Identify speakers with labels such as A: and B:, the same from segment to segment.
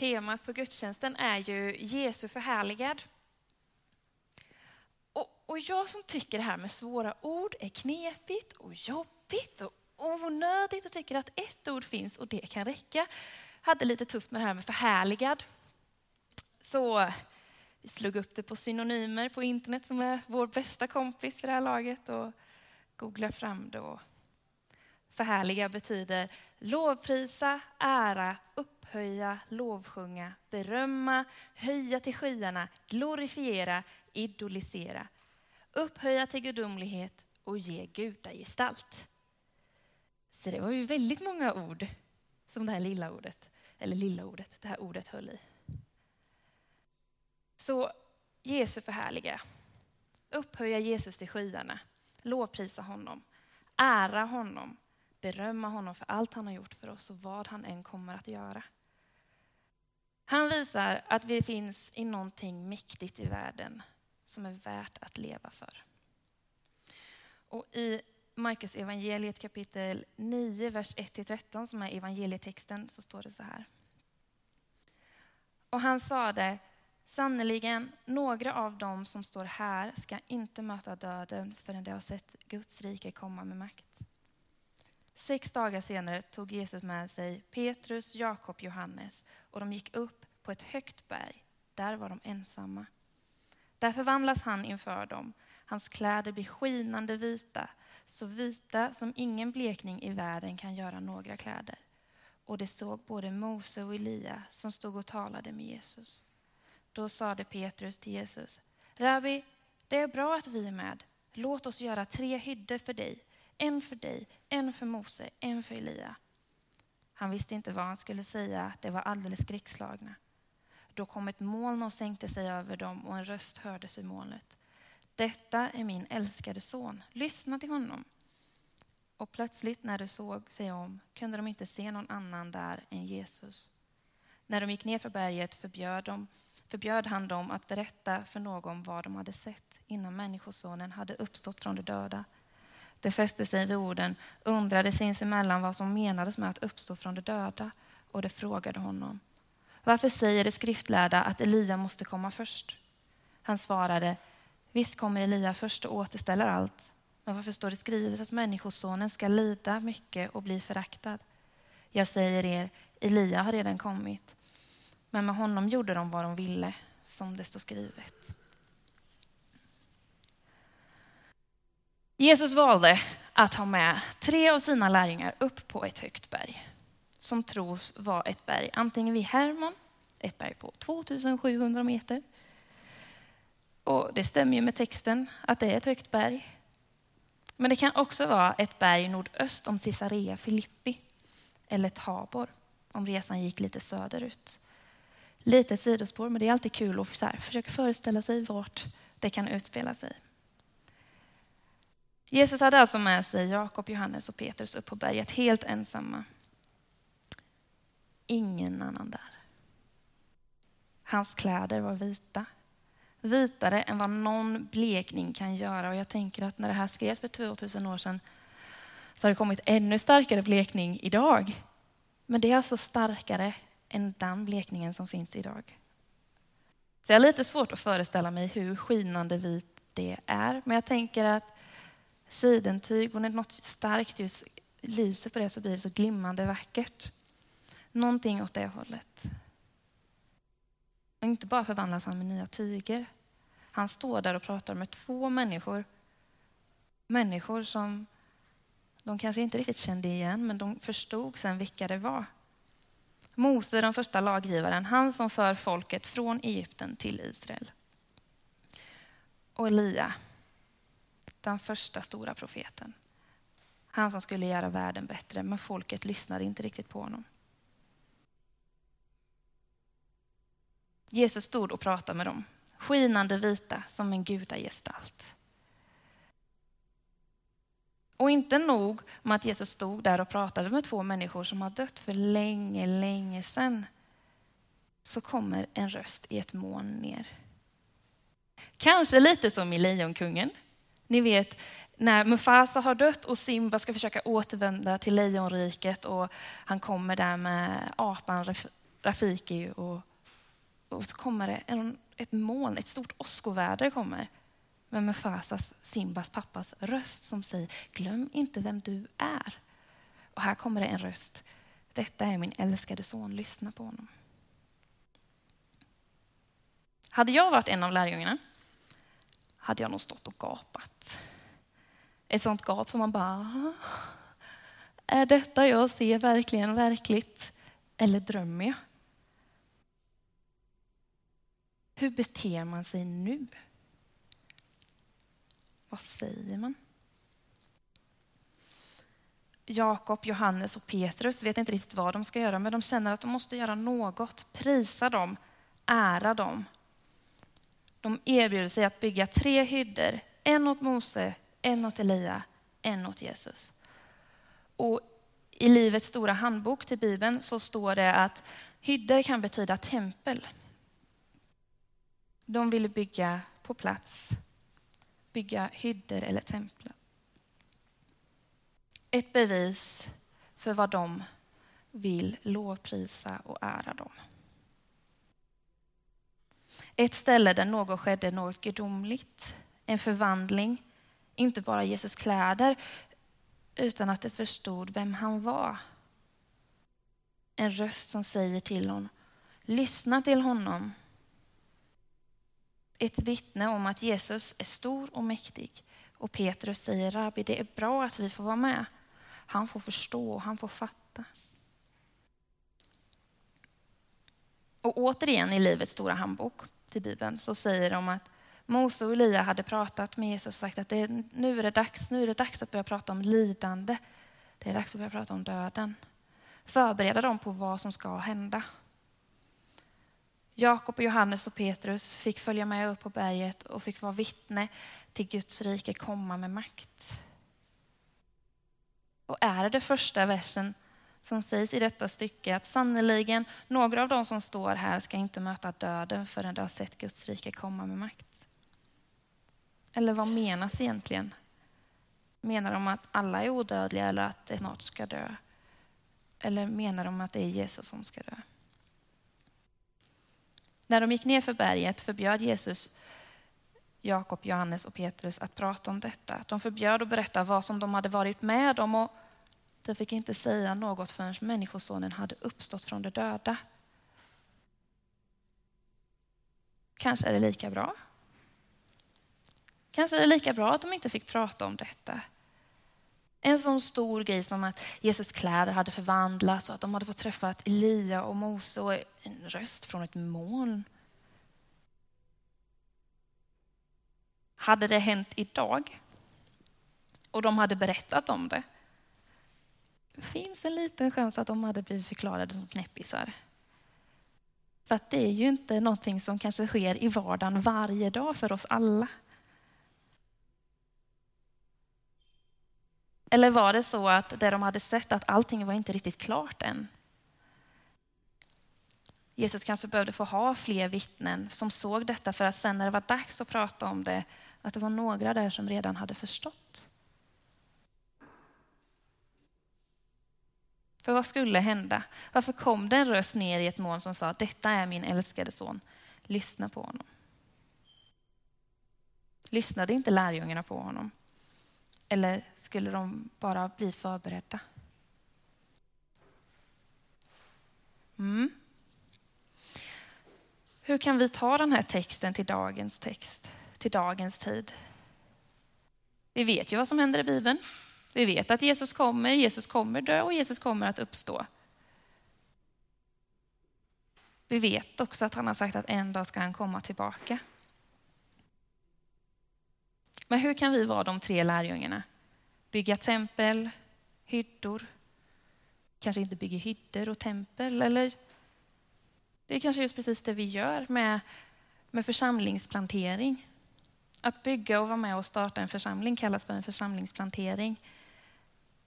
A: temat på gudstjänsten är ju Jesu förhärligad. Och, och jag som tycker det här med svåra ord är knepigt och jobbigt och onödigt och tycker att ett ord finns och det kan räcka. Hade lite tufft med det här med förhärligad. Så vi slog upp det på synonymer på internet som är vår bästa kompis för det här laget och googlade fram det. Och förhärliga betyder lovprisa, ära, upphöja, lovsjunga, berömma, höja till skyarna, glorifiera, idolisera, upphöja till gudomlighet och ge gudagestalt. Så det var ju väldigt många ord som det här lilla ordet, eller lilla ordet, det här ordet höll i. Så Jesu förhärliga, upphöja Jesus till skyarna, lovprisa honom, ära honom, berömma honom för allt han har gjort för oss och vad han än kommer att göra. Han visar att vi finns i någonting mäktigt i världen som är värt att leva för. Och I Markus evangeliet kapitel 9, vers 1-13 som är evangelietexten så står det så här. Och han sade, sannerligen, några av dem som står här ska inte möta döden förrän de har sett Guds rike komma med makt. Sex dagar senare tog Jesus med sig Petrus, Jakob, Johannes och de gick upp på ett högt berg. Där var de ensamma. Där förvandlas han inför dem. Hans kläder blir skinande vita, så vita som ingen blekning i världen kan göra några kläder. Och de såg både Mose och Elia som stod och talade med Jesus. Då sade Petrus till Jesus, Rabbi, det är bra att vi är med. Låt oss göra tre hyddor för dig, en för dig, en för Mose, en för Elia. Han visste inte vad han skulle säga, de var alldeles skräckslagna. Då kom ett moln och sänkte sig över dem och en röst hördes ur molnet. Detta är min älskade son, lyssna till honom. Och plötsligt när de såg sig om kunde de inte se någon annan där än Jesus. När de gick ner för berget förbjöd, de, förbjöd han dem att berätta för någon vad de hade sett innan Människosonen hade uppstått från de döda. De fäste sig vid orden, undrade sinsemellan vad som menades med att uppstå från de döda och de frågade honom. Varför säger de skriftlärda att Elia måste komma först? Han svarade, visst kommer Elia först och återställer allt. Men varför står det skrivet att Människosonen ska lida mycket och bli föraktad? Jag säger er, Elia har redan kommit. Men med honom gjorde de vad de ville, som det står skrivet. Jesus valde att ha med tre av sina lärjungar upp på ett högt berg som tros vara ett berg, antingen vid Hermon, ett berg på 2700 meter. Och det stämmer ju med texten att det är ett högt berg. Men det kan också vara ett berg nordöst om Caesarea Filippi eller Tabor om resan gick lite söderut. Lite sidospår, men det är alltid kul att försöka föreställa sig vart det kan utspela sig. Jesus hade alltså med sig Jakob, Johannes och Petrus upp på berget helt ensamma. Ingen annan där. Hans kläder var vita. Vitare än vad någon blekning kan göra. Och jag tänker att när det här skrevs för 2000 år sedan så har det kommit ännu starkare blekning idag. Men det är alltså starkare än den blekningen som finns idag. Så jag har lite svårt att föreställa mig hur skinande vit det är. Men jag tänker att sidentyg och när något starkt ljus lyser på det så blir det så glimmande vackert. Någonting åt det hållet. Och inte bara förvandlas han med nya tyger. Han står där och pratar med två människor. Människor som de kanske inte riktigt kände igen, men de förstod sen vilka det var. Mose, den första laggivaren, han som för folket från Egypten till Israel. Och Elia, den första stora profeten. Han som skulle göra världen bättre, men folket lyssnade inte riktigt på honom. Jesus stod och pratade med dem, skinande vita som en gudagestalt. Och inte nog med att Jesus stod där och pratade med två människor som har dött för länge, länge sedan. Så kommer en röst i ett moln ner. Kanske lite som i Lejonkungen. Ni vet när Mufasa har dött och Simba ska försöka återvända till lejonriket och han kommer där med apan Rafiki och, och så kommer det en, ett moln, ett stort åskoväder kommer med Mufasas, Simbas pappas röst som säger glöm inte vem du är. Och här kommer det en röst. Detta är min älskade son, lyssna på honom. Hade jag varit en av lärjungarna hade jag nog stått och gapat. Ett sånt gap som man bara, ah, är detta jag ser verkligen verkligt? Eller drömmer jag? Hur beter man sig nu? Vad säger man? Jakob, Johannes och Petrus vet inte riktigt vad de ska göra, men de känner att de måste göra något. Prisa dem, ära dem. De erbjuder sig att bygga tre hyddor, en åt Mose, en åt Elia, en åt Jesus. Och I Livets stora handbok till Bibeln så står det att hyddor kan betyda tempel. De ville bygga på plats, bygga hyddor eller tempel. Ett bevis för vad de vill lovprisa och ära dem. Ett ställe där något skedde, något gudomligt, en förvandling, inte bara Jesus kläder, utan att det förstod vem han var. En röst som säger till honom, lyssna till honom. Ett vittne om att Jesus är stor och mäktig. Och Petrus säger, Rabbi, det är bra att vi får vara med. Han får förstå, han får fatta. Och återigen i Livets stora handbok till Bibeln så säger de att Mose och Elia hade pratat med Jesus och sagt att det, nu, är det dags, nu är det dags att börja prata om lidande. Det är dags att börja prata om döden. Förbereda dem på vad som ska hända. Jakob, och Johannes och Petrus fick följa med upp på berget och fick vara vittne till Guds rike komma med makt. Och är det första versen som sägs i detta stycke att sannoliken några av de som står här ska inte möta döden förrän de har sett Guds rike komma med makt. Eller vad menas egentligen? Menar de att alla är odödliga eller att det snart ska dö? Eller menar de att det är Jesus som ska dö? När de gick ner för berget förbjöd Jesus Jakob, Johannes och Petrus att prata om detta. De förbjöd att berätta vad som de hade varit med om och de fick inte säga något förrän Människosonen hade uppstått från de döda. Kanske är det lika bra. Kanske är det lika bra att de inte fick prata om detta. En sån stor grej som att Jesus kläder hade förvandlats och att de hade fått träffa Elia och Mose och en röst från ett moln. Hade det hänt idag och de hade berättat om det, det finns en liten chans att de hade blivit förklarade som knäppisar. För att det är ju inte någonting som kanske sker i vardagen varje dag för oss alla. Eller var det så att det de hade sett, att allting var inte riktigt klart än? Jesus kanske behövde få ha fler vittnen som såg detta för att sen när det var dags att prata om det, att det var några där som redan hade förstått. För vad skulle hända? Varför kom det en röst ner i ett moln som sa att detta är min älskade son, lyssna på honom. Lyssnade inte lärjungarna på honom? Eller skulle de bara bli förberedda? Mm. Hur kan vi ta den här texten till dagens text, till dagens tid? Vi vet ju vad som händer i Bibeln. Vi vet att Jesus kommer, Jesus kommer dö och Jesus kommer att uppstå. Vi vet också att han har sagt att en dag ska han komma tillbaka. Men hur kan vi vara de tre lärjungarna? Bygga tempel, hyddor, kanske inte bygga hyddor och tempel, eller det är kanske just precis det vi gör med, med församlingsplantering. Att bygga och vara med och starta en församling kallas för en församlingsplantering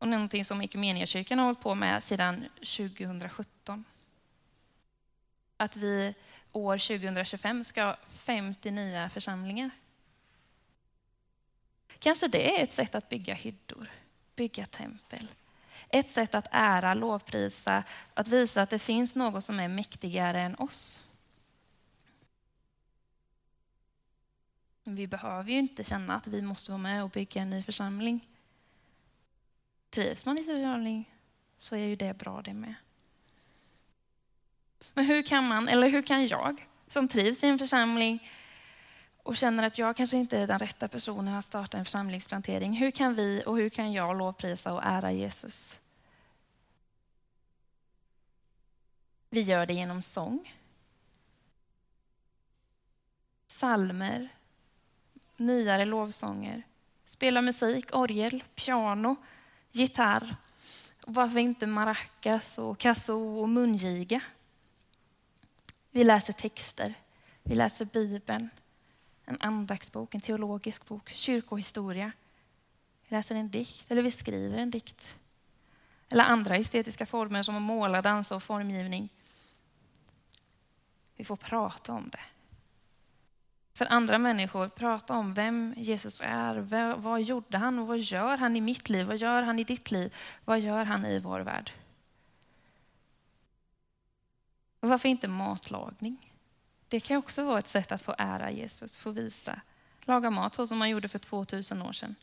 A: och någonting som Equmeniakyrkan har hållit på med sedan 2017. Att vi år 2025 ska ha 50 nya församlingar. Kanske det är ett sätt att bygga hyddor, bygga tempel. Ett sätt att ära, lovprisa, att visa att det finns något som är mäktigare än oss. Vi behöver ju inte känna att vi måste vara med och bygga en ny församling. Trivs man i sin församling så är ju det bra det med. Men hur kan man, eller hur kan jag, som trivs i en församling och känner att jag kanske inte är den rätta personen att starta en församlingsplantering. Hur kan vi och hur kan jag lovprisa och ära Jesus? Vi gör det genom sång, salmer, nyare lovsånger, spela musik, orgel, piano, gitarr. Och varför inte maracas och kazoo och mungiga? Vi läser texter, vi läser Bibeln, en andaktsbok, en teologisk bok, kyrkohistoria. Vi läser en dikt eller vi skriver en dikt. Eller andra estetiska former som att måla, dansa och formgivning. Vi får prata om det. För andra människor, prata om vem Jesus är. Vad gjorde han och vad gör han i mitt liv? Vad gör han i ditt liv? Vad gör han i vår värld? Och varför inte matlagning? Det kan också vara ett sätt att få ära Jesus, få visa. Laga mat så som man gjorde för 2000 år sedan.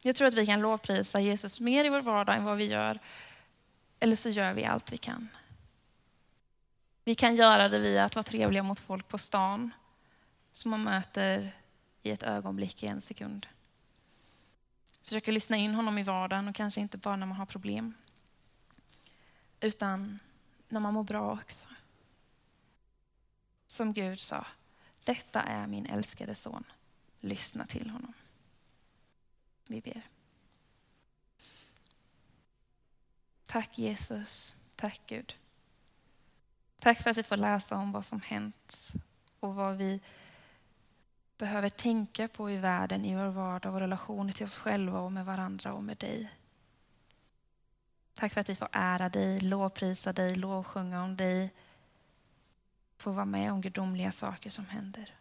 A: Jag tror att vi kan lovprisa Jesus mer i vår vardag än vad vi gör, eller så gör vi allt vi kan. Vi kan göra det via att vara trevliga mot folk på stan, som man möter i ett ögonblick, i en sekund. Försöka lyssna in honom i vardagen och kanske inte bara när man har problem utan när man mår bra också. Som Gud sa, detta är min älskade son, lyssna till honom. Vi ber. Tack Jesus, tack Gud. Tack för att vi får läsa om vad som hänt och vad vi behöver tänka på i världen, i vår vardag och relationer till oss själva och med varandra och med dig. Tack för att vi får ära dig, lovprisa dig, lovsjunga om dig. Få vara med om gudomliga saker som händer.